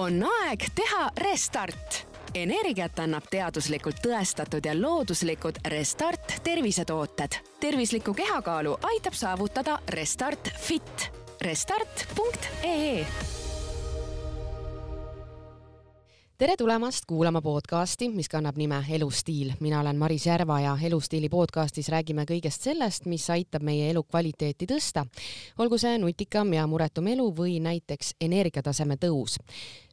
on aeg teha restart. energiat annab teaduslikult tõestatud ja looduslikud Restart tervisetooted. tervislikku kehakaalu aitab saavutada Restart Fit. Restart.ee tere tulemast kuulama podcasti, mis kannab nime Elustiil. mina olen Maris Järva ja Elustiili podcastis räägime kõigest sellest, mis aitab meie elukvaliteeti tõsta. olgu see nutikam ja muretum elu või näiteks energiataseme tõus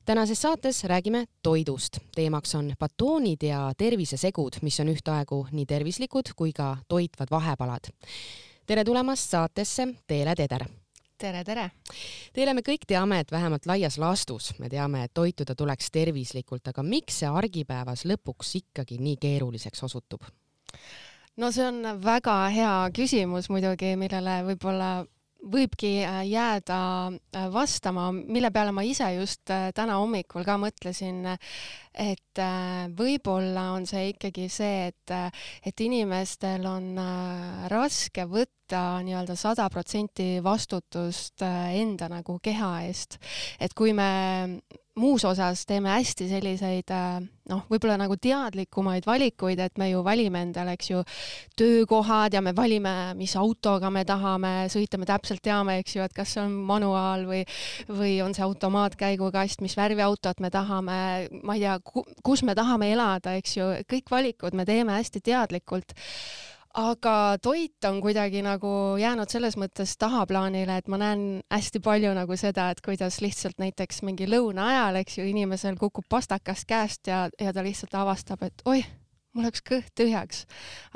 tänases saates räägime toidust. teemaks on batoonid ja tervisesegud, mis on ühtaegu nii tervislikud kui ka toitvad vahepalad. tere tulemast saatesse, Teele Teder tere, tere! Teile me kõik teame, et vähemalt laias laastus me teame, et toituda tuleks tervislikult, aga miks see argipäevas lõpuks ikkagi nii keeruliseks osutub? no see on väga hea küsimus muidugi, millele võib-olla võibki äh, jääda äh, vastama, mille peale ma ise just äh, täna hommikul ka mõtlesin, et võib-olla on see ikkagi see, et, et inimestel on raske võtta nii-öelda sada protsenti vastutust enda nagu keha eest. et kui me muus osas teeme hästi selliseid äh, noh, võib-olla nagu teadlikumaid valikuid, et me ju valime endale, eks ju, töökohad ja me valime, mis autoga me tahame sõita, me täpselt teame, eks ju, et kas see on manuaal või või on see automaatkäigukast, mis värvi autot me tahame, ma ei tea, kus me tahame elada, eks ju, kõik valikud me teeme hästi teadlikult. Aga toit on kuidagi nagu jäänud selles mõttes tahaplaanile, et ma näen hästi palju nagu seda, et kuidas lihtsalt näiteks mingi lõuna ajal, eks ju, inimesel kukub pastakas käest ja, ja ta lihtsalt avastab, et oih, mul läks kõht tühjaks.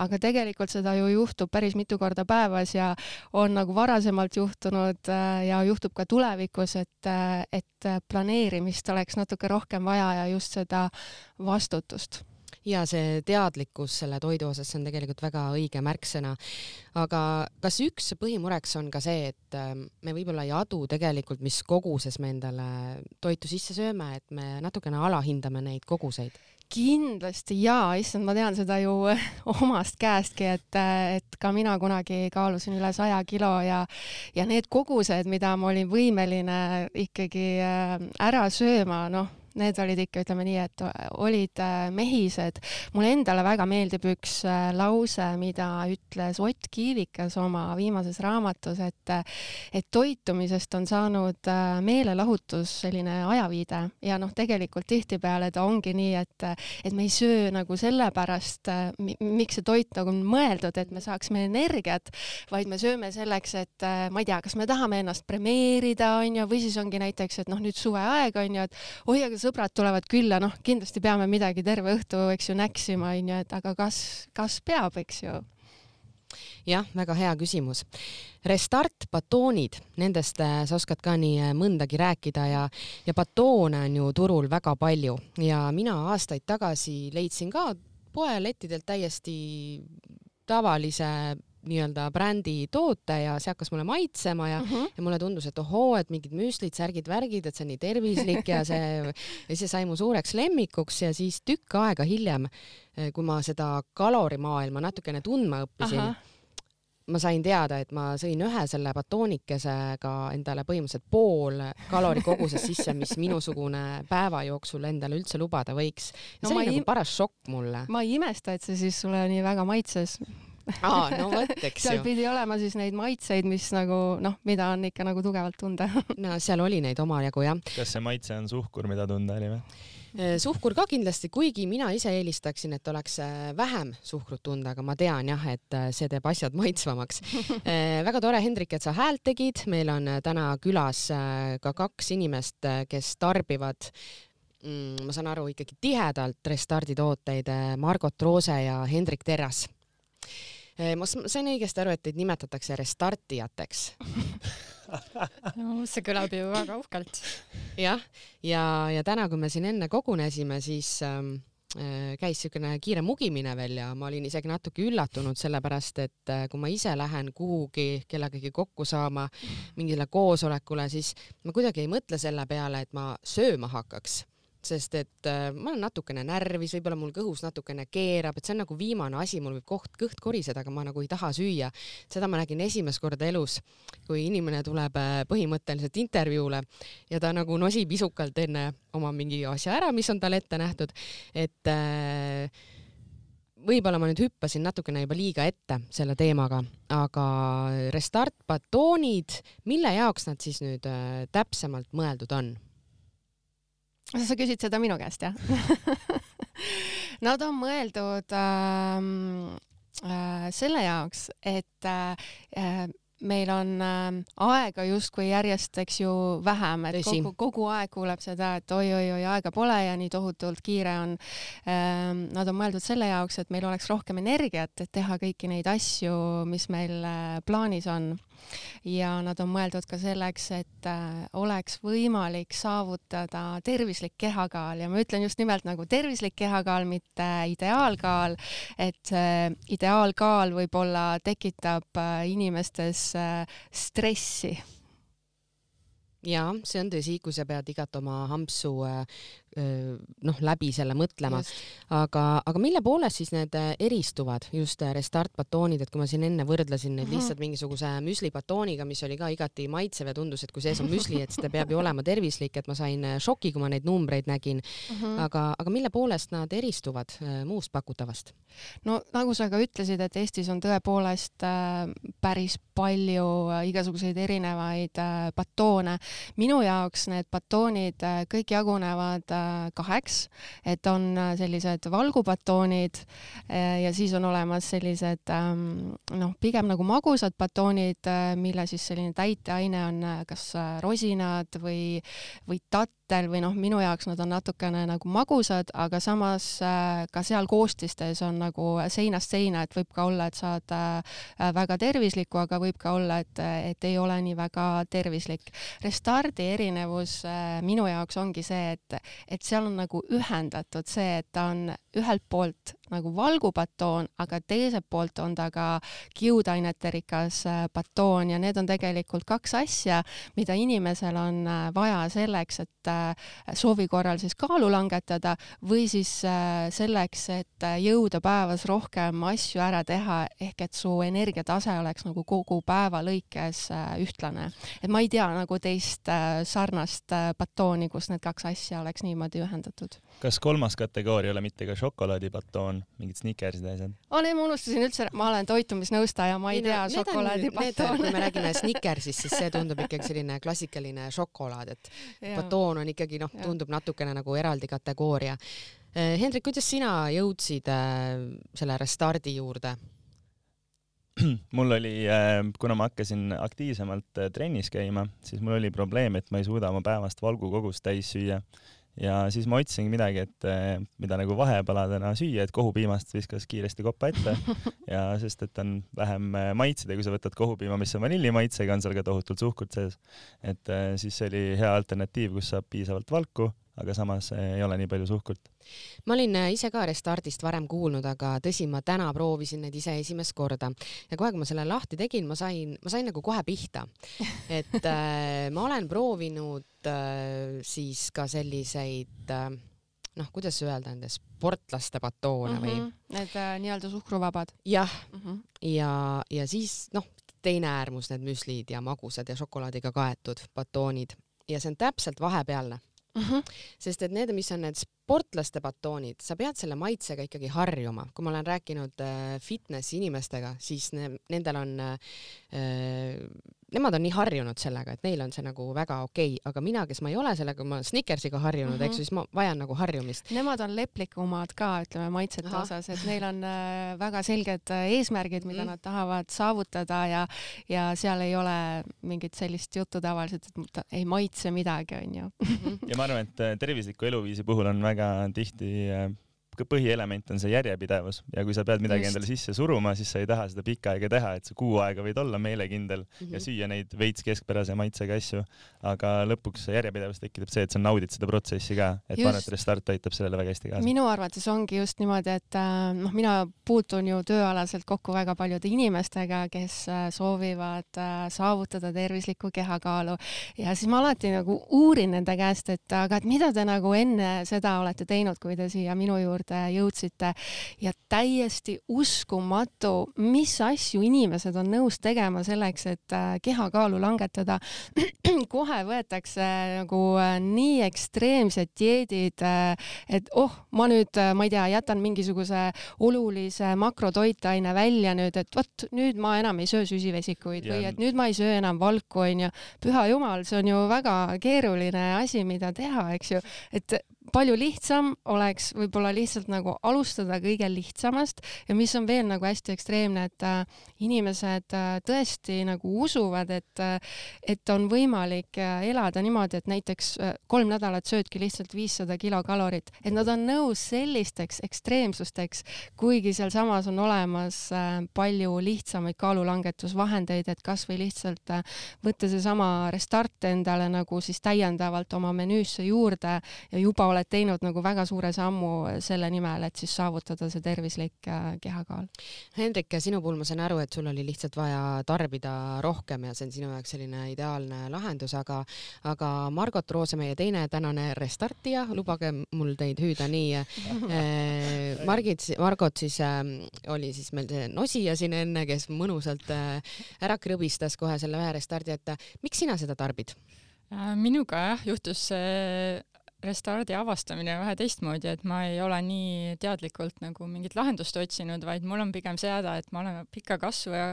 aga tegelikult seda ju juhtub päris mitu korda päevas ja on nagu varasemalt juhtunud äh, ja juhtub ka tulevikus, et, äh, et planeerimist oleks natuke rohkem vaja ja just seda vastutust ja see teadlikkus selle toidu osas, see on tegelikult väga õige märksõna. aga kas üks põhimureks on ka see, et ähm, me võib-olla ei adu tegelikult, mis koguses me endale toitu sisse sööme, et me natukene alahindame neid koguseid? Kindlasti jaa, issand, ma tean seda ju omast käestki, et, et ka mina kunagi kaalusin üle saja kilo ja ja need kogused, mida ma olin võimeline ikkagi äh, ära sööma, noh need olid ikka, ütleme nii, et olid äh, mehised. mulle endale väga meeldib üks äh, lause, mida ütles Ott Kiivikas oma viimases raamatus, et et toitumisest on saanud äh, meelelahutus selline ajaviide ja noh, tegelikult tihtipeale ta ongi nii, et et me ei söö nagu sellepärast, miks see toit nagu on mõeldud, et me saaksime energiat, vaid me sööme selleks, et ma ei tea, kas me tahame ennast premeerida, on ju, või siis ongi näiteks, et noh, nüüd suveaeg on ju, et oi, aga sõbrad tulevad külla, noh, kindlasti peame midagi terve õhtu, eks ju, näksima, onju, et aga kas, kas peab, eks ju jah, väga hea küsimus. Restart batoonid, nendest äh, sa oskad ka nii äh, mõndagi rääkida ja, ja batoone on ju turul väga palju ja mina aastaid tagasi leidsin ka poelettidelt täiesti tavalise nii-öelda brändi toote ja see hakkas mulle maitsema ja mm, -hmm. ja mulle tundus, et ohoo, et mingid müslid, särgid, värgid, et see on nii tervislik ja see, ja see sai mu suureks lemmikuks ja siis tükk aega hiljem, eh, kui ma seda kalorimaailma natukene tundma õppisin, ma sain teada, et ma sõin ühe selle batoonikesega endale põhimõtteliselt pool kalorikogusest sisse, mis minusugune päeva jooksul endale üldse lubada võiks. no see oli nagu paras šokk mulle. ma ei imesta, et see siis sulle nii väga maitses aa, no vot, eks ju. seal pidi olema siis neid maitseid, mis nagu noh, mida on ikka nagu tugevalt tunda no seal oli neid omajagu jah. kas see maitse on suhkur, mida tunda oli või? Äh, suhkur ka kindlasti, kuigi mina ise eelistaksin, et oleks äh, vähem suhkrut tunda, aga ma tean jah, et äh, see teeb asjad maitsvamaks väga tore, Hendrik, et sa häält tegid, meil on täna külas ka kaks inimest, kes tarbivad mm, ma saan aru ikkagi tihedalt Restardi tooteid, Margot Roose ja Hendrik Terras ma sain õigesti aru, et teid nimetatakse restartijateks no see kõlab ju väga uhkelt. jah, ja, ja, ja täna, kui me siin enne kogunesime, siis ähm, äh, käis niisugune kiire mugimine veel ja ma olin isegi natuke üllatunud, sellepärast et äh, kui ma ise lähen kuhugi kellegagi kokku saama, mingile koosolekule, siis ma kuidagi ei mõtle selle peale, et ma sööma hakkaks sest et äh, ma olen natukene närvis, võib-olla mul kõhus natukene keerab, et see on nagu viimane asi, mul võib koht, kõht koriseda, aga ma nagu ei taha süüa. seda ma nägin esimest korda elus, kui inimene tuleb äh, põhimõtteliselt intervjuule ja ta nagu nosib isukalt enne oma mingi asja ära, mis on talle ette nähtud, et äh, võib-olla ma nüüd hüppasin natukene juba liiga ette selle teemaga, aga restart batoonid, mille jaoks nad siis nüüd äh, täpsemalt mõeldud on? Sa küsid seda minu käest, jah Nad on mõeldud ähm, äh, selle jaoks, et äh, meil on äh, aega justkui järjest, eks ju, vähem, et Tõsi. kogu, kogu aeg kuuleb seda, et oi-oi-oi, aega pole ja nii tohutult kiire on ähm,. Nad on mõeldud selle jaoks, et meil oleks rohkem energiat, et teha kõiki neid asju, mis meil äh, plaanis on ja nad on mõeldud ka selleks, et äh, oleks võimalik saavutada tervislik kehakaal. Ja ma ütlen just nimelt nagu tervislik kehakaal, mitte ideaalkaal, et äh, ideaalkaal võib-olla tekitab äh, inimestes stressi. Jaa, see on tõsi, kui sa pead igat oma hampsu noh, läbi selle mõtlema. aga, aga mille poolest siis need äh, eristuvad, just äh, restart batoonid, et kui ma siin enne võrdlesin neid -hmm. lihtsalt mingisuguse müslibatooniga, mis oli ka igati maitsev ja tundus, et kui sees on müsli, et siis ta peab ju olema tervislik, et ma sain äh, šoki, kui ma neid numbreid nägin. -hmm. aga, aga mille poolest nad eristuvad muust pakutavast? no nagu sa ka ütlesid, et Eestis on tõepoolest päris palju igasuguseid erinevaid batoone. minu jaoks need batoonid kõik jagunevad kaheks, et on äh, sellised valgubatoonid äh, ja siis on olemas sellised ähm, noh, pigem nagu magusad batoonid, äh, mille siis selline täiteaine on kas rosinad või, või tatt vegetal või noh, minu jaoks nad on natukene nagu magusad, aga samas äh, ka seal koostistes on nagu seinast seina, et võib ka olla, et saad äh, väga tervislikku, aga võib ka olla, et, et ei ole nii väga tervislik. Restardi erinevus äh, minu jaoks ongi see, et, et seal on nagu ühendatud see, et ta on ühelt poolt nagu valgubatoon, aga teiselt poolt on ta ka kiudainete rikas batoon ja need on tegelikult kaks asja, mida inimesel on vaja selleks, et soovi korral siis kaalu langetada või siis äh, selleks, et äh, jõuda päevas rohkem asju ära teha, ehk et su energiatase oleks nagu kogu päeva lõikes äh, ühtlane. et ma ei tea nagu teist sarnast batooni, kus need kaks asja oleks niimoodi ühendatud. Kas kolmas kategooria ei ole mitte ka šokolaadibatoon, mingid Snickersid ja asjad? aa, ei ma unustasin üldse, ma olen toitumisnõustaja, ma ei, ei tea no, šokolaadibatoon. kui me räägime Snickersist, siis see tundub ikkagi selline klassikaline šokolaad, et batoon on ikkagi noh, tundub natukene nagu eraldi kategooria. Eh, Hendrik, kuidas sina jõudsid äh, selle restardi juurde? mul oli, eh, kuna ma hakkasin aktiivsemalt trennis käima, siis mul oli probleem, et ma ei suuda oma päevast valgukogust täis süüa ja siis ma otsisingi midagi, et mida nagu vahepaladena süüa, et kohupiimast viskas kiiresti koppa ette ja sest, et on vähem maitseid ja kui sa võtad kohupiima, mis on vanillimaitsega, on seal ka tohutult suhkrut sees. et siis see oli hea alternatiiv, kus saab piisavalt valku aga samas eh, ei ole nii palju suhkrut. ma olin eh, ise ka Restardist varem kuulnud, aga tõsi, ma täna proovisin neid ise esimest korda ja kohe, kui ma selle lahti tegin, ma sain, ma sain nagu kohe pihta. et äh, ma olen proovinud äh, siis ka selliseid äh, noh, kuidas öelda, nende sportlaste batoone mm -hmm. või? Mhm. Need äh, nii-öelda suhkruvabad. jah mm, -hmm. ja, ja siis noh, teine äärmus, need müslid ja magusad ja šokolaadiga kaetud batoonid ja see on täpselt vahepealne mm. -hmm. sest et need, mis on need sportlaste batoonid, sa pead selle maitsega ikkagi harjuma. kui ma olen rääkinud äh, fitnessi inimestega, siis ne, nendel on äh, nemad on nii harjunud sellega, et neil on see nagu väga okei okay., aga mina, kes ma ei ole sellega, ma olen Snickersiga harjunud mm, -hmm. eks ju, siis ma vajan nagu harjumist. Nemad on leplikumad ka, ütleme maitsete Aha. osas, et neil on äh, väga selged äh, eesmärgid, mida mm -hmm. nad tahavad saavutada ja, ja seal ei ole mingit sellist juttu tavaliselt, et ei maitse midagi, onju. ja ma arvan, et äh, tervisliku eluviisi puhul on väga tihti põhielement on see järjepidevus ja kui sa pead midagi Just. endale sisse suruma, siis sa ei taha seda pikka aega teha, et sa kuu aega võid olla meelekindel mm -hmm. ja mhm. süüa neid veits keskpärase maitsega asju, aga lõpuks järjepidevus tekitab see, et sa naudid seda protsessi ka, et ma arvan, et Restart aitab sellele väga hästi kaasa. minu arvates ongi just niimoodi, et äh, noh, mina puutun ju tööalaselt kokku väga paljude inimestega, kes äh, soovivad äh, saavutada tervislikku kehakaalu ja siis ma alati nagu uurin nende käest, et aga et mida te nagu enne seda olete teinud, kui te siia minu juurde jõudsite ja täiesti uskumatu, mis asju inimesed on nõus tegema selleks, et äh, kehakaalu langetada. kohe võetakse nagu äh, nii ekstreemsed dieedid, äh, et oh, ma nüüd, ma ei tea, jätan mingisuguse olulise makrotoitaine välja nüüd, et vot nüüd ma enam ei söö süsivesikuid ja. või et nüüd ma ei söö enam valku, onju. püha jumal, see on ju väga keeruline asi, mida teha, eks ju, et palju lihtsam oleks võib-olla lihtsalt nagu alustada kõige lihtsamast ja mis on veel nagu hästi ekstreemne, et äh, inimesed äh, tõesti nagu usuvad, et äh, et on võimalik äh, elada niimoodi, et näiteks äh, kolm nädalat söödki lihtsalt viissada kilokalorit, et nad on nõus sellisteks ekstreemsusteks, kuigi sealsamas on olemas äh, palju lihtsamaid kaalulangetusvahendeid, et kasvõi lihtsalt äh, võtta seesama Restart endale nagu siis täiendavalt oma menüüsse juurde ja juba oled teinud nagu väga suure sammu selle nimel, et siis saavutada see tervislik äh, kehakaal. Hendrik, sinu puhul ma sain aru, et sul oli lihtsalt vaja tarbida rohkem ja see on sinu jaoks selline ideaalne lahendus, aga aga Margot Roose, meie teine tänane restartija, lubage mul teid hüüda nii äh,. Margit, Margot siis äh, oli siis meil see nosija siin enne, kes mõnusalt äh, ära krõbistas kohe selle ühe restardi, et miks sina seda tarbid? Äh, minuga jah, juhtus see restardi avastamine vähe teistmoodi, et ma ei ole nii teadlikult nagu mingit lahendust otsinud, vaid mul on pigem see häda, et ma olen pika kasvu ja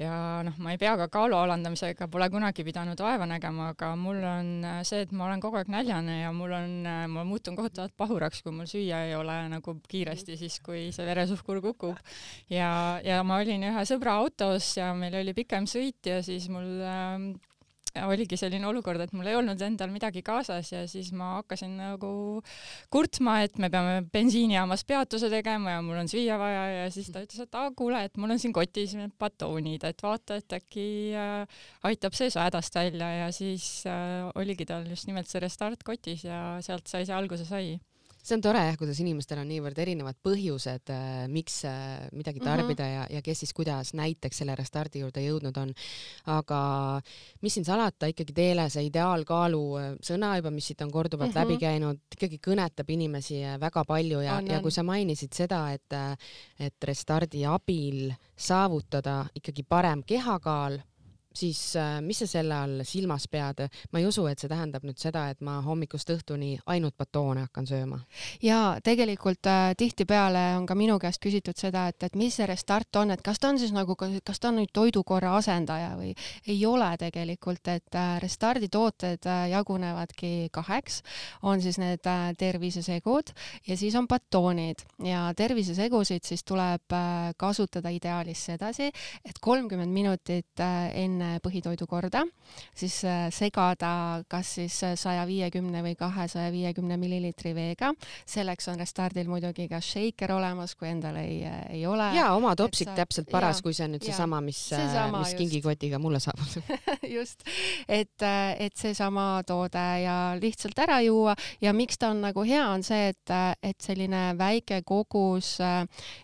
ja noh, ma ei pea ka kaalu alandamisega, pole kunagi pidanud vaeva nägema, aga mul on see, et ma olen kogu aeg näljane ja mul on, ma muutun kohutavalt pahuraks, kui mul süüa ei ole nagu kiiresti, siis kui see veresuhkur kukub. ja, ja ma olin ühe sõbra autos ja meil oli pikem sõit ja siis mul äh, oligi selline olukord, et mul ei olnud endal midagi kaasas ja siis ma hakkasin nagu kurtma, et me peame bensiinijaamas peatuse tegema ja mul on süüa vaja ja siis ta ütles, et aa kuule, et mul on siin kotis batoonid, et vaata, et äkki äh, aitab see su hädast välja ja siis äh, oligi tal just nimelt see Restart kotis ja sealt sai see alguse sai see on tore jah, kuidas inimestel on niivõrd erinevad põhjused, äh, miks äh, midagi mhm. tarbida mm -hmm. ja, ja kes siis kuidas näiteks selle restardi juurde jõudnud on. aga mis siin salata, ikkagi teile see ideaalkaalu äh, sõna juba, mis siit on korduvalt mm -hmm. läbi käinud, ikkagi kõnetab inimesi väga palju ja, ja kui sa mainisid seda, et, et restardi abil saavutada ikkagi parem kehakaal siis äh, mis sa selle all silmas pead? ma ei usu, et see tähendab nüüd seda, et ma hommikust õhtuni ainult batoone hakkan sööma. ja tegelikult äh, tihtipeale on ka minu käest küsitud seda, et, et mis see Restart on, et kas ta on siis nagu, kas ta on nüüd toidukorra asendaja või ei ole tegelikult, et äh, Restardi tooted äh, jagunevadki kaheks, on siis need äh, tervisesegud ja siis on batoonid ja tervisesegusid siis tuleb äh, kasutada ideaalis sedasi, et kolmkümmend minutit äh, enne enne põhitoidukorda, siis äh, segada kas siis saja viiekümne või kahesaja viiekümne milliliitri veega. selleks on Restardil muidugi ka shaker olemas, kui endal ei, äh, ei ole. ja oma topsik sa... täpselt paras, kui see on nüüd seesama, mis, äh, mis kingikotiga mulle saabus. Just, et, et seesama toode ja lihtsalt ära juua. Ja miks ta on nagu hea, on see, et, et selline väike kogus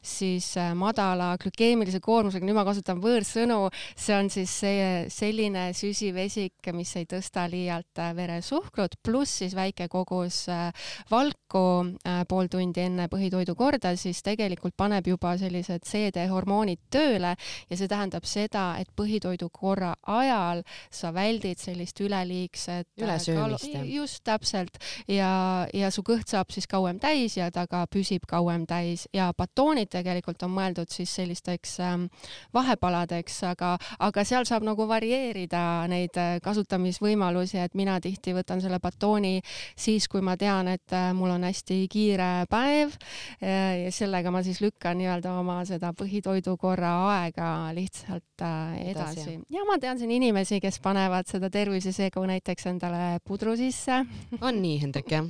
siis madala glükeemilise koormusega, nüüd ma kasutan võõrsõnu, see on siis see selline süsivesik, mis ei tõsta liialt äh, veresuhkrut, pluss siis väike kogus äh, valku äh, pool tundi enne põhitoidukorda, siis tegelikult paneb juba sellised seedehormoonid tööle ja see tähendab seda, et põhitoidukorra ajal sa väldid sellist üleliigset ülesöömist. just täpselt ja, ja su kõht saab siis kauem täis ja ta ka püsib kauem täis ja batoonid tegelikult on mõeldud siis sellisteks ähm, vahepaladeks, aga, aga seal saab nagu varieerida neid äh, kasutamisvõimalusi, et mina tihti võtan selle batooni siis, kui ma tean, et äh, mul on hästi kiire päev äh, ja sellega ma siis lükkan nii-öelda oma seda põhitoidukorra aega lihtsalt edasi, ja ma tean siin inimesi, kes panevad seda tervisesegu näiteks endale pudru sisse. on nii, Hendrik, jah?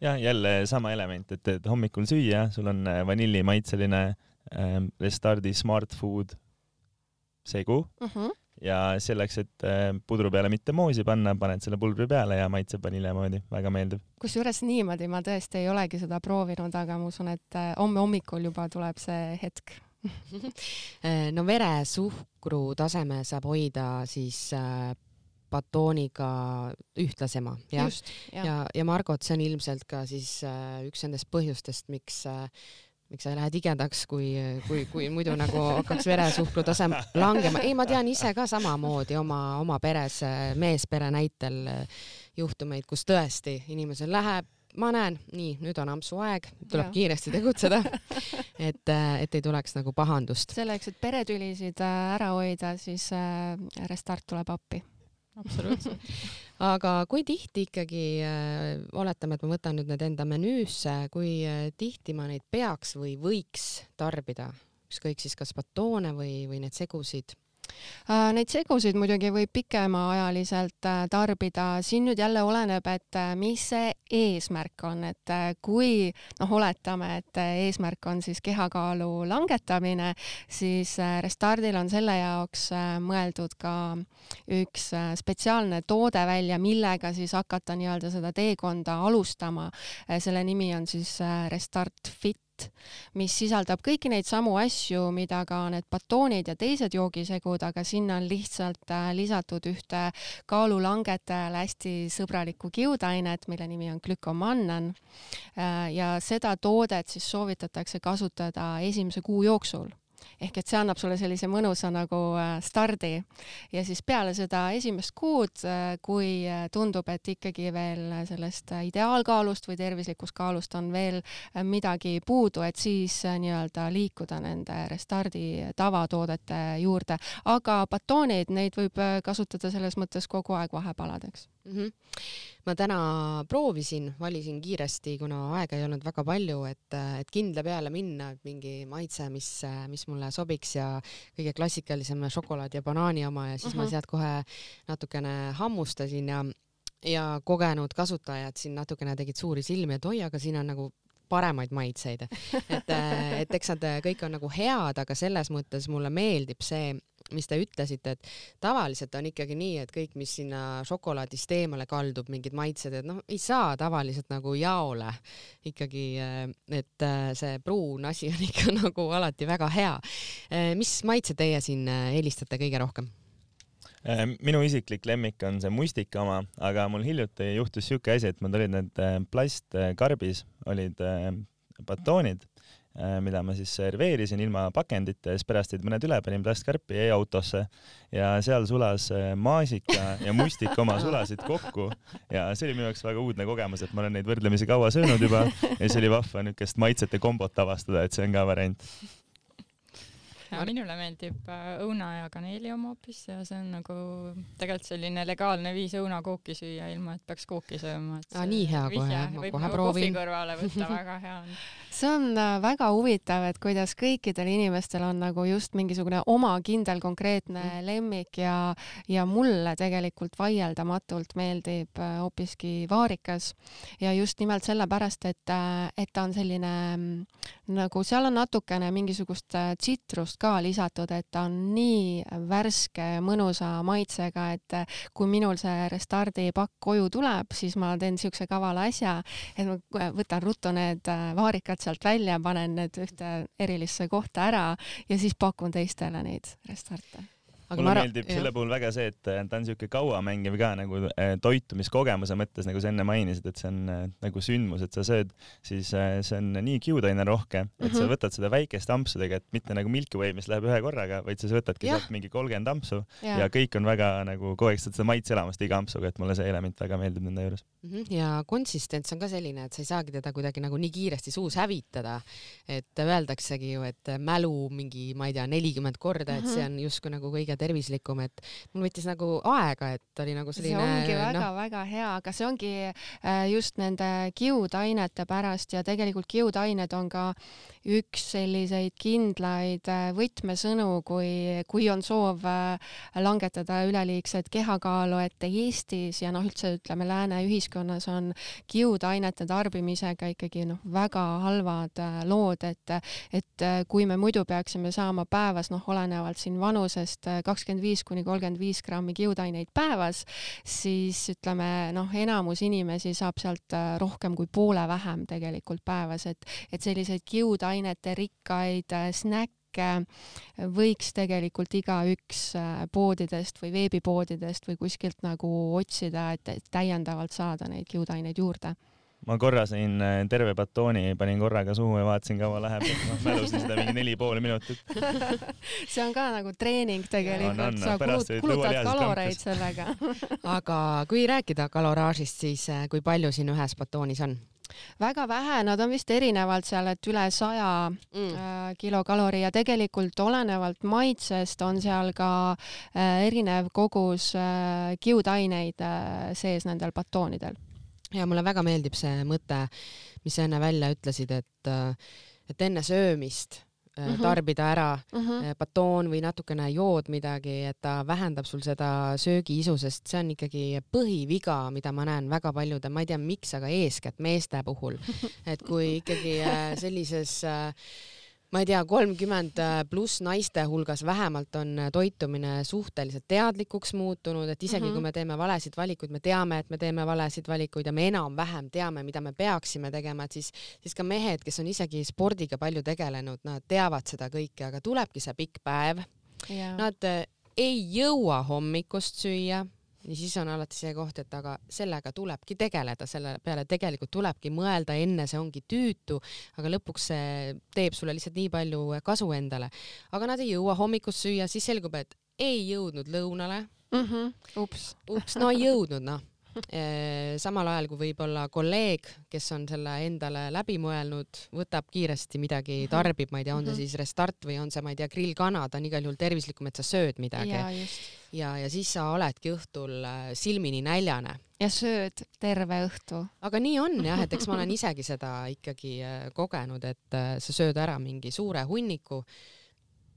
ja jälle sama element, et, et hommikul süüa, sul on vanillimaitseline ähm, Restardi Smart Food segu mm. -hmm. Ja selleks, et äh, pudru peale mitte moosi panna, paned selle pulbri peale ja maitseb vanilje moodi, väga meeldiv. kusjuures niimoodi ma tõesti ei olegi seda proovinud, aga ma usun, et äh, homme hommikul juba tuleb see hetk. No veresuhkru taseme saab hoida siis äh, batooniga ühtlasema ja, ja, ja, ja Margot, see on ilmselt ka siis äh, üks nendest põhjustest, miks äh, miks sa lähed igedaks, kui, kui, kui muidu nagu hakkaks veresuhkru tase langema. ei, ma tean ise ka samamoodi oma, oma peres, meespere näitel äh, juhtumeid, kus tõesti inimesel läheb, ma näen, nii, nüüd on ampsu aeg, tuleb ja. kiiresti tegutseda, et, äh, et ei tuleks nagu pahandust. selleks, et peretülisid ära hoida, siis Restart tuleb appi absoluutselt aga kui tihti ikkagi äh,, oletame, et ma võtan nüüd need enda menüüsse, kui äh, tihti ma neid peaks või võiks tarbida, ükskõik siis kas batoone või, või neid segusid neid segusid muidugi võib pikemaajaliselt äh, tarbida, siin nüüd jälle oleneb, et äh, mis see eesmärk on, et kui noh, oletame, et eesmärk on siis kehakaalu langetamine, siis Restardil on selle jaoks mõeldud ka üks spetsiaalne toode välja, millega siis hakata nii-öelda seda teekonda alustama. selle nimi on siis Restart Fit kett, mis sisaldab kõiki neid samu asju, mida ka need batoonid ja teised joogisegud, aga sinna on lihtsalt äh, lisatud ühte kaalulangetajale hästi sõbralikku kiudainet, mille nimi on glükomannan. Äh, ja seda toodet siis soovitatakse kasutada esimese kuu jooksul ehk et see annab sulle sellise mõnusa nagu äh, stardi. Ja siis peale seda esimest kuud, äh, kui äh, tundub, et ikkagi veel sellest ideaalkaalust või tervislikust kaalust on veel midagi puudu, et siis nii-öelda liikuda nende Restardi tavatoodete juurde, aga batoonid, neid võib kasutada selles mõttes kogu aeg vahepaladeks mm. -hmm. ma täna proovisin, valisin kiiresti, kuna aega ei olnud väga palju, et, et kindla peale minna, et mingi maitse, mis, mis mulle sobiks ja kõige klassikalisem šokolaad ja banaani oma ja siis mm -hmm. ma mhm. sealt kohe natukene hammustasin ja ja kogenud kasutajad siin natukene tegid suuri silmi, et oi, aga siin on nagu paremaid maitseid. et, et eks nad kõik on nagu head, aga selles mõttes mulle meeldib see, mis te ütlesite, et tavaliselt on ikkagi nii, et kõik, mis sinna šokolaadist eemale kaldub, mingid maitsed, et noh, ei saa tavaliselt nagu jaole ikkagi, et äh, see pruun asi on ikka nagu alati väga hea. Äh, mis maitse teie siin eelistate kõige rohkem? minu isiklik lemmik on see mustika oma, aga mul hiljuti juhtus siuke asi, et mul olid need plastkarbis olid batoonid mida ma siis serveerisin ilma pakendita ja siis pärast jäid mõned üle, panin plastkarpi e-autosse ja seal sulas äh, maasika ja mustik oma sulasid kokku. Ja see oli minu jaoks väga uudne kogemus, et ma olen neid võrdlemisi kaua söönud juba. Ja siis oli vahva niisugust maitsete kombot avastada, et see on ka variant minule meeldib äh, õuna ja kaneeli oma hoopis ja see on nagu tegelikult selline legaalne viis õunakooki süüa, ilma et peaks kooki sööma. aa, nii hea kohe, ma kohe proovin. kõrvale võtta, väga hea on. see on äh, väga huvitav, et kuidas kõikidel inimestel on nagu just mingisugune oma kindel konkreetne mm. lemmik ja, ja mulle tegelikult vaieldamatult meeldib äh, hoopiski vaarikas ja just nimelt sellepärast, et, et ta on selline mm, nagu seal on natukene mingisugust tsitrust maitsust ka lisatud, et ta on nii värske, mõnusa maitsega, et kui minul see Restardi pakk koju tuleb, siis ma teen siukse kavala asja, et ma võtan ruttu need vaarikad sealt välja, panen need ühte erilisse kohta ära ja siis pakun teistele neid Restarte aga mulle meeldib jah. selle puhul väga see, et äh, ta on siuke kauamängiv ka nagu äh, toitumiskogemuse mõttes, nagu sa enne mainisid, et see on äh, nagu sündmus, et sa sööd, siis see on nii kiudaine rohke, et mm -hmm. sa mhm. võtad seda väikeste ampsudega, et mitte nagu Milky Way, mis läheb ühe korraga, vaid sa võtadki sealt mingi kolmkümmend ampsu ja. ja kõik on väga nagu kogu aeg saad seda maitseelamust iga ampsuga, et mulle see element väga meeldib nende juures mm. -hmm. ja konsistents on ka selline, et sa ei saagi teda kuidagi nagu nii kiiresti suus hävitada, et öeldaksegi ju, et mälu mingi, ma ei tea, nelikümmend korda, et see mhm. on justkui nagu kõige ja tervislikum, et mul võttis nagu aega, et oli nagu selline. see ongi väga-väga no. hea, aga see ongi äh, just nende kiudainete pärast ja tegelikult kiudained on ka üks selliseid kindlaid äh, võtmesõnu, kui, kui on soov äh, langetada üleliigset kehakaalu, et Eestis ja noh, üldse ütleme lääne ühiskonnas on kiudainete tarbimisega ikkagi noh, väga halvad lood, et, et kui me muidu peaksime saama päevas noh, olenevalt siin vanusest kakskümmend viis kuni kolmkümmend viis grammi kiudaineid päevas, siis ütleme noh, enamus inimesi saab sealt rohkem kui poole vähem tegelikult päevas, et, et selliseid kiudaineid toitainete rikkaid äh, snäkke võiks tegelikult igaüks äh, poodidest või veebipoodidest või kuskilt nagu otsida, et täiendavalt saada neid kiudaineid juurde ma korra sõin äh, terve batooni, panin korraga suhu ja vaatasin, kaua läheb, ma mälusin seda mingi neli pool minutit see on ka nagu treening tegelikult, sa kulut, kulutad kaloreid sellega aga kui rääkida kaloraažist, siis kui palju siin ühes batoonis on? väga vähe, nad on vist erinevalt seal, et üle saja mm. Äh, kilokalori ja tegelikult olenevalt maitsest on seal ka äh, erinev kogus äh, kiudaineid sees nendel batoonidel. Ja mulle väga meeldib see mõte, mis sa enne välja ütlesid, et, et enne söömist mm -hmm. tarbida ära mm -hmm. batoon või natukene jood midagi, et ta vähendab sul seda söögiisu, sest see on ikkagi põhiviga, mida ma näen väga paljude, ma ei tea, miks, aga eeskätt meeste puhul, et kui ikkagi äh, sellises äh, ma ei tea, kolmkümmend äh, pluss naiste hulgas vähemalt on äh, toitumine suhteliselt teadlikuks muutunud, et isegi mm -hmm. kui me teeme valesid valikuid, me teame, et me teeme valesid valikuid ja me enam-vähem teame, mida me peaksime tegema, et siis, siis ka mehed, kes on isegi spordiga palju tegelenud, nad teavad seda kõike, aga tulebki see pikk päev yeah.. Nad äh, ei jõua hommikust süüa, ja siis on alati see koht, et aga sellega tulebki tegeleda, selle peale tegelikult tulebki mõelda, enne see ongi tüütu, aga lõpuks see teeb sulle lihtsalt nii palju kasu endale. aga nad ei jõua hommikust süüa, siis selgub, et ei jõudnud lõunale mm. -hmm. ups. ups, no ei jõudnud noh samal ajal kui võib-olla kolleeg, kes on selle endale läbi mõelnud, võtab kiiresti midagi, mhm. tarbib, ma ei tea, on see mhm. siis Restart või on see, ma ei tea, grillkana, ta on igal juhul tervislikum, et sa sööd midagi. ja, ja, ja siis sa oledki õhtul äh, silmini näljane. ja sööd terve õhtu. aga nii on jah, et eks ma olen isegi seda ikkagi äh, kogenud, et äh, sa sööd ära mingi suure hunniku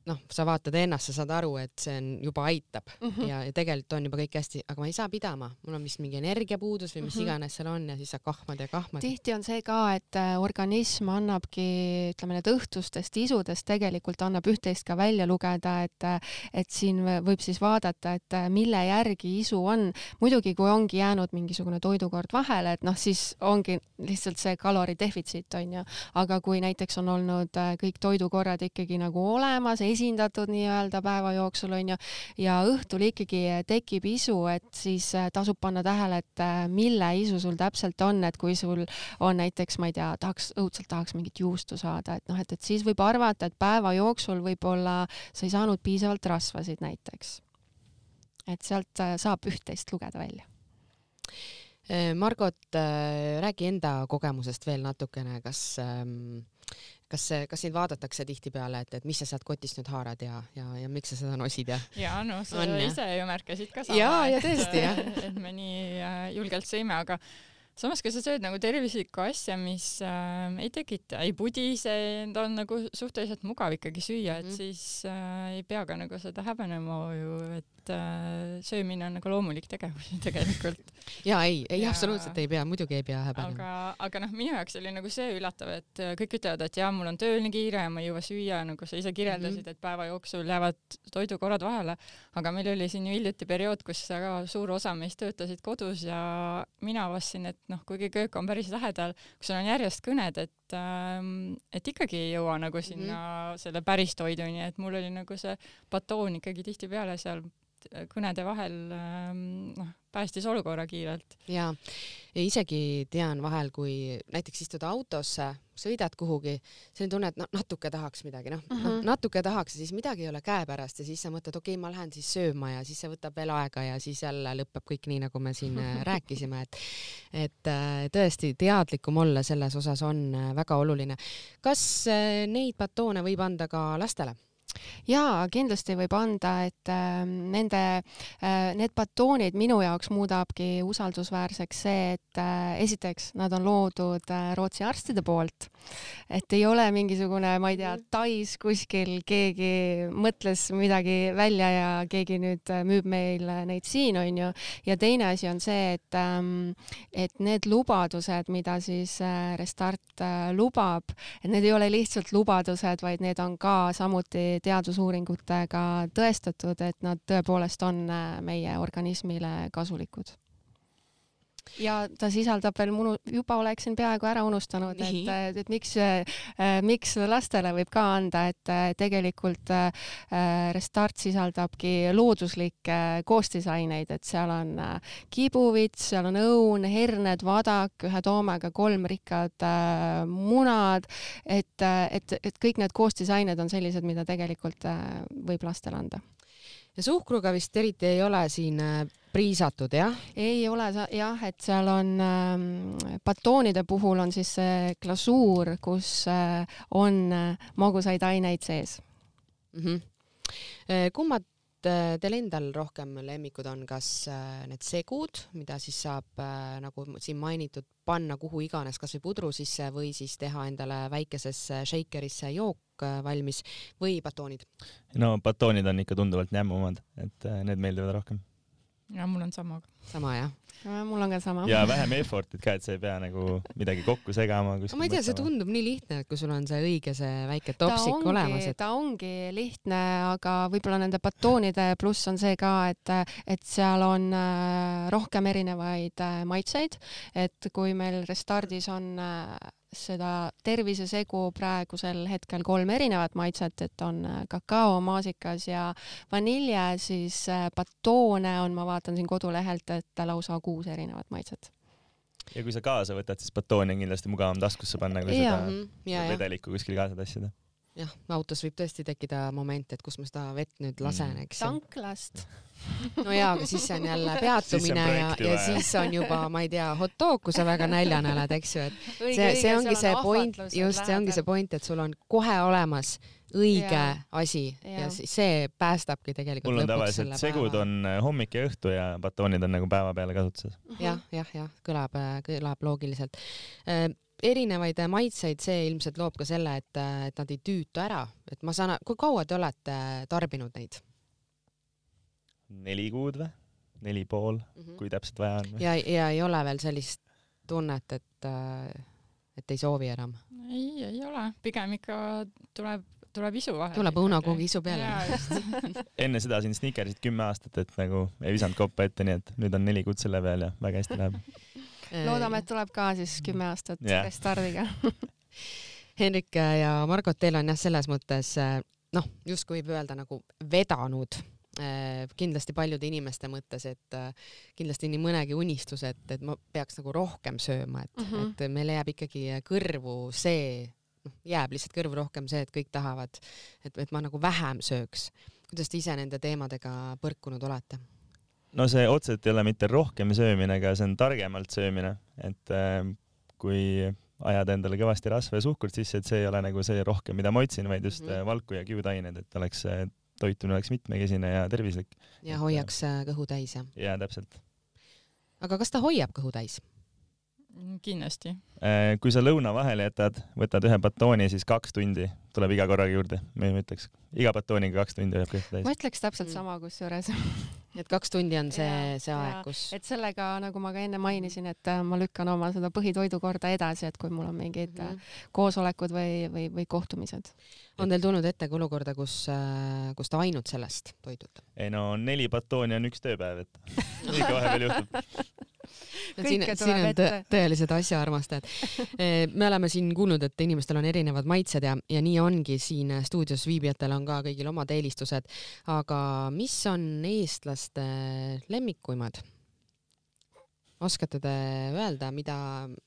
noh, sa vaatad ennast, sa saad aru, et see on juba aitab mm -hmm. ja, ja tegelikult on juba kõik hästi, aga ma ei saa pidama, mul on vist mingi energiapuudus või mis mm -hmm. iganes seal on ja siis sa kahmad ja kahmad. tihti on see ka, et äh, organism annabki, ütleme need õhtustest isudest tegelikult annab üht-teist ka välja lugeda, et äh, et siin võib siis vaadata, et äh, mille järgi isu on. muidugi, kui ongi jäänud mingisugune toidukord vahele, et noh, siis ongi lihtsalt see kaloridefitsiit onju, aga kui näiteks on olnud kõik toidukorrad ikkagi nagu olemas, esindatud nii-öelda päeva jooksul onju ja õhtul ikkagi tekib isu, et siis äh, tasub panna tähele, et äh, mille isu sul täpselt on, et kui sul on näiteks, ma ei tea, tahaks, õudselt tahaks mingit juustu saada, et noh, et, et siis võib arvata, et päeva jooksul võib-olla sa ei saanud piisavalt rasvasid näiteks. et sealt äh, saab üht-teist lugeda välja. Margot, räägi enda kogemusest veel natukene, kas ähm, kas, kas sind vaadatakse tihtipeale, et, et mis sa sealt kotist nüüd haarad ja, ja, ja miks sa seda nosid ja? ja no sa on, ise ju märkasid ka sama. ja, ja tõesti jah. et me nii äh, julgelt sõime, aga samas, kui sa sööd nagu tervislikku asja, mis äh, ei tekita, ei pudise, ta on nagu suhteliselt mugav ikkagi süüa, et mm -hmm. siis äh, ei pea ka nagu seda häbenema ju, et et äh, söömine on nagu loomulik tegevus tegelikult. ja ei, ei ja... absoluutselt ei pea, muidugi ei pea häbenema. aga, aga noh, minu jaoks oli nagu see üllatav, et äh, kõik ütlevad, et jaa, mul on tööl nii kiire ja ma ei jõua süüa, nagu sa ise kirjeldasid mm, -hmm. et päeva jooksul jäävad toidukorrad vahele, aga meil oli siin ju hiljuti periood, kus väga suur osa meist töötasid kodus ja mina avastasin, et noh, kuigi köök on päris lähedal, kui sul on järjest kõned, et ähm, et ikkagi ei jõua nagu sinna mm -hmm. selle päris toiduni, et mul oli nagu see batoon ikkagi tihtipeale seal kõnede vahel ähm, noh, päästis olukorra kiirelt. ja, ja isegi tean vahel, kui näiteks istud autosse, sõidad kuhugi, selline tunne, et noh, natuke tahaks midagi, noh uh -huh. no, mhm. natuke tahaks ja siis midagi ei ole käepärast ja siis sa mõtled, okei okay,, ma lähen siis sööma ja siis see võtab veel aega ja siis jälle lõpeb kõik nii, nagu me siin äh, rääkisime, et et äh, tõesti teadlikum olla selles osas on väga oluline. kas neid batoone võib anda ka lastele? Jaa, kindlasti võib anda, et äh, nende äh,, need batoonid minu jaoks muudabki usaldusväärseks see, et äh, esiteks nad on loodud äh, Rootsi arstide poolt, et ei ole mingisugune, ma ei tea, Mhm. Tais kuskil keegi mõtles midagi välja ja keegi nüüd äh, müüb meile neid siin, onju. ja teine asi on see, et ähm, et need lubadused, mida siis äh, Restart äh, lubab, et need ei ole lihtsalt lubadused, vaid need on ka samuti teadusuuringutega tõestatud, et nad tõepoolest on äh, meie organismile kasulikud. Ja ta sisaldab veel munu, juba oleksin peaaegu ära unustanud, Nii. et, et miks, miks lastele võib ka anda, et äh, tegelikult äh, Restart sisaldabki looduslikke koostisaineid, et seal on äh, kibuvits, seal on õun, herned, vadak, ühe toomega kolm rikkad äh, munad, et, et, et kõik need koostisained on sellised, mida tegelikult äh, võib lastele anda. ja suhkruga vist eriti ei ole siin äh, priisatud, jah? ei ole jah, et seal on ähm, batoonide puhul on siis see glasuur, kus äh, on äh, magusaid aineid sees. mm. -hmm. kummad äh, teil endal rohkem lemmikud on, kas äh, need segud, mida siis saab äh, nagu siin mainitud, panna kuhu iganes, kasvõi pudru sisse või siis teha endale väikesesse shakerisse jook valmis või batoonid? no batoonid on ikka tunduvalt jämmumad, et need meeldivad rohkem. Ja mul on sama. sama jah? mul on ka sama. ja vähem effort'it ka, et sa ei pea nagu midagi kokku segama. ma ei tea, see tundub nii lihtne, et kui sul on see õige see väike topsik olemas, et ta ongi lihtne, aga võib-olla nende batoonide pluss on see ka, et, et seal on äh, rohkem erinevaid äh, maitseid, et kui meil Restardis on äh, seda tervisesegu praegusel hetkel kolm erinevat maitset, et on äh, kakao, maasikas ja vanilje, siis äh, batoone on, ma vaatan siin kodulehelt, et lausa kuus erinevat maitset. ja kui sa kaasa võtad, siis batooni on kindlasti mugavam taskusse panna, kui Jaa. seda Mhm, ja, ja. vedelikku kuskil kaasa tassida. Jah, autos võib tõesti tekkida moment, et kus ma seda vett nüüd lasen, Mm. eks ju. tanklast. no jaa, aga siis on jälle peatumine ja, projekt ja jah. siis on juba, ma ei tea, hot dog, kui sa väga näljane oled, eks ju, et see, see ongi see point, just, see ongi see point, et sul on kohe olemas õige Jaa. asi ja siis see päästabki tegelikult mul on tavaliselt segud on äh, hommik ja õhtu ja batoonid on nagu päeva peale kasutuses. jah, jah, jah, kõlab, kõlab loogiliselt. erinevaid maitseid, see ilmselt loob ka selle, et, et nad ei tüüta ära, et ma saan, kui kaua te olete tarbinud neid neli kuud või? neli pool, mm? -hmm. kui täpselt vaja on. ja, ja ei ole veel sellist tunnet, et, et ei soovi enam? ei, ei ole, pigem ikka tuleb, tuleb isu vahele. tuleb õunakoogi isu peale. enne seda siin Snickersit kümme aastat, et nagu ei visanud koppa ette, nii et nüüd on neli kuud selle peal ja väga hästi läheb. loodame, et tuleb ka siis kümme aastat restardiga Henrik ja Margot, teil on jah, selles mõttes noh, justkui võib öelda nagu vedanud eh, kindlasti paljude inimeste mõttes, et kindlasti nii mõnegi unistus, et, et ma peaks nagu rohkem sööma, et mm. -hmm. et meil jääb ikkagi kõrvu see, jääb lihtsalt kõrvu rohkem see, et kõik tahavad, et, et ma nagu vähem sööks. kuidas te ise nende teemadega põrkunud olete? no see otseselt ei ole mitte rohkem söömine, aga see on targemalt söömine, et äh, kui ajada endale kõvasti rasva ja suhkurt sisse, et see ei ole nagu see rohkem, mida ma otsin, vaid just mm -hmm. valku ja kiudained, et oleks äh, toitumine oleks mitmekesine ja tervislik. ja hoiaks eh, kõhu täis, jah? ja täpselt. aga kas ta hoiab kõhu täis? Kindlasti. Äh, kui sa lõuna vahele jätad, võtad ühe batooni, siis kaks tundi tuleb iga korraga juurde, ma ütleks. iga batooniga kaks tundi hoiab kõhtu täis. ma ütleks täpselt Mm. sama kusjuures et kaks tundi on see, see aeg, kus et sellega, nagu ma ka enne mainisin, et äh, ma lükkan oma seda põhitoidukorda edasi, et kui mul on mingid mm. -hmm. koosolekud või, või, või kohtumised. on teil tulnud ette ka olukorda, kus, kus te ainult sellest toidute? ei no neli batooni on üks tööpäev, et ikka vahepeal juhtub. siin, Kõike siin tuleb on tõ, ette. tõelised asjaarmastajad. me oleme siin kuulnud, et inimestel on erinevad maitsed ja, ja nii ongi siin stuudios viibijatel on ka kõigil omad eelistused. aga mis on eestlaste lemmikuimad? oskate te öelda, mida,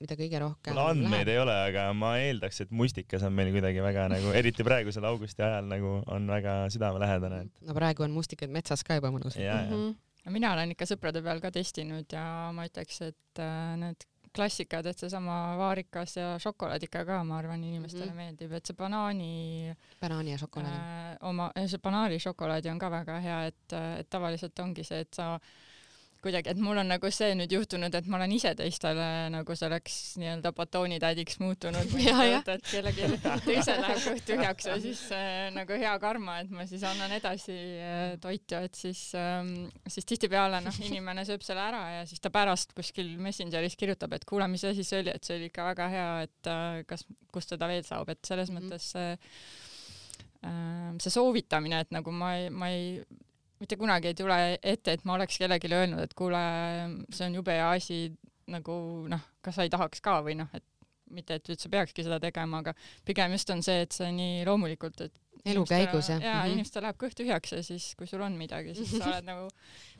mida kõige rohkem mul andmeid ei ole, aga ma eeldaks, et mustikas on meil kuidagi väga nagu, eriti praegusel augusti ajal nagu on väga südamelähedane, et no praegu on mustikad metsas ka juba mõnus. ja, ja. Mina olen ikka sõprade peal ka testinud ja ma ütleks, et äh, need klassikad, et seesama vaarikas ja šokolaad ikka ka, ma arvan, inimestele mm. -hmm. meeldib, et see banaani banaani ja šokolaadi äh, oma, see banaanišokolaadi on ka väga hea, et, et tavaliselt ongi see, et sa kuidagi, et mul on nagu see nüüd juhtunud, et ma olen ise teistele nagu selleks nii-öelda batoonitädiks muutunud. et kellelgi teisel läheb kõht tühjaks ja siis äh, nagu hea karma, et ma siis annan edasi äh, toitu, et siis ähm,, siis tihtipeale noh, inimene sööb selle ära ja siis ta pärast kuskil Messengeris kirjutab, et kuule, mis asi see oli, et see oli ikka väga hea, et äh, kas, kust seda veel saab, et selles mm -hmm. mõttes äh, see soovitamine, et nagu ma ei, ma ei mitte kunagi ei tule ette, et ma oleks kellelegi öelnud, et kuule, see on jube hea asi, nagu noh, kas sa ei tahaks ka või noh, et mitte, et üldse peakski seda tegema, aga pigem just on see, et see nii loomulikult, et elu käigus jah? jaa mm -hmm., inimestel läheb kõht tühjaks ja siis, kui sul on midagi, siis sa oled nagu,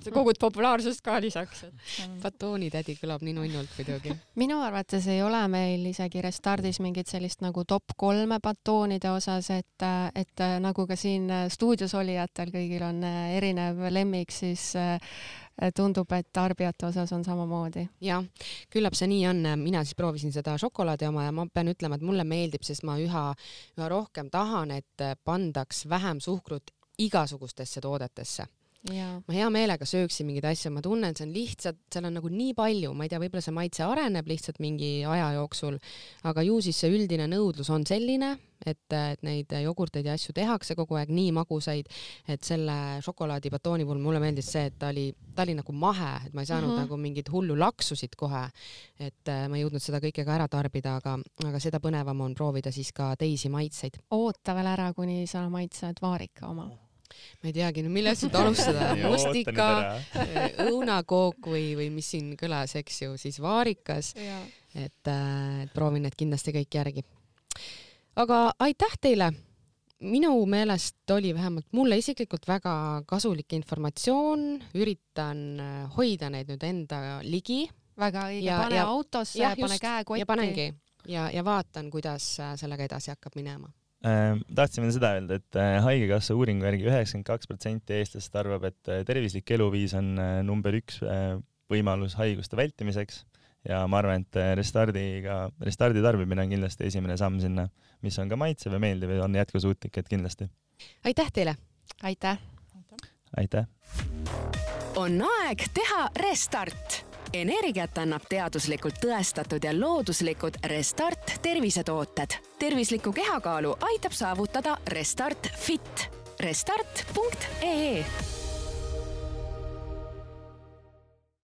sa kogud populaarsust ka lisaks, et. batoonitädi kõlab nii nunnult muidugi minu arvates ei ole meil isegi Restardis mingit sellist nagu top kolme batoonide osas, et, et nagu ka siin stuudios olijatel kõigil on erinev lemmik, siis tundub, et tarbijate osas on samamoodi. jah, küllap see nii on, mina siis proovisin seda šokolaadi oma ja ma pean ütlema, et mulle meeldib, sest ma üha, üha rohkem tahan, et pandaks vähem suhkrut igasugustesse toodetesse ma hea meelega sööksin mingeid asju, ma tunnen, see on lihtsalt, seal on nagu nii palju, ma ei tea, võib-olla see maitse areneb lihtsalt mingi aja jooksul, aga ju siis see üldine nõudlus on selline, et, et neid jogurteid ja asju tehakse kogu aeg nii magusaid, et selle šokolaadibatooni puhul mulle meeldis see, et ta oli, ta oli nagu mahe, et ma ei saanud mm -hmm. nagu mingit hullu laksusid kohe. et äh, ma ei jõudnud seda kõike ka ära tarbida, aga, aga seda põnevam on proovida siis ka teisi maitseid. oota veel ära, kuni sa maitsed vaarika oma ma ei teagi, no millest nüüd alustada? Mustika, õunakook või, või mis siin kõlas, eks ju, siis vaarikas. et, äh, et proovin need kindlasti kõik järgi. aga aitäh teile! Minu meelest oli vähemalt mulle isiklikult väga kasulik informatsioon, üritan äh, hoida neid nüüd enda ligi. väga õige, pane ja, autosse, pane käekotti. ja panengi. Ja, ja vaatan, kuidas sellega edasi hakkab minema tahtsin veel seda öelda, et äh, Haigekassa uuringu järgi üheksakümmend kaks protsenti eestlastest arvab, et äh, tervislik eluviis on number üks võimalus haiguste vältimiseks ja ma arvan, et Restardiga, Restardi tarbimine on kindlasti esimene samm sinna, mis on ka maitsev ja meeldiv ja on jätkusuutlik, et kindlasti. aitäh teile! aitäh! aitäh! on aeg teha restart energiat annab teaduslikult tõestatud ja looduslikud Restart tervisetooted. tervislikku kehakaalu aitab saavutada Restart Fit. Restart.ee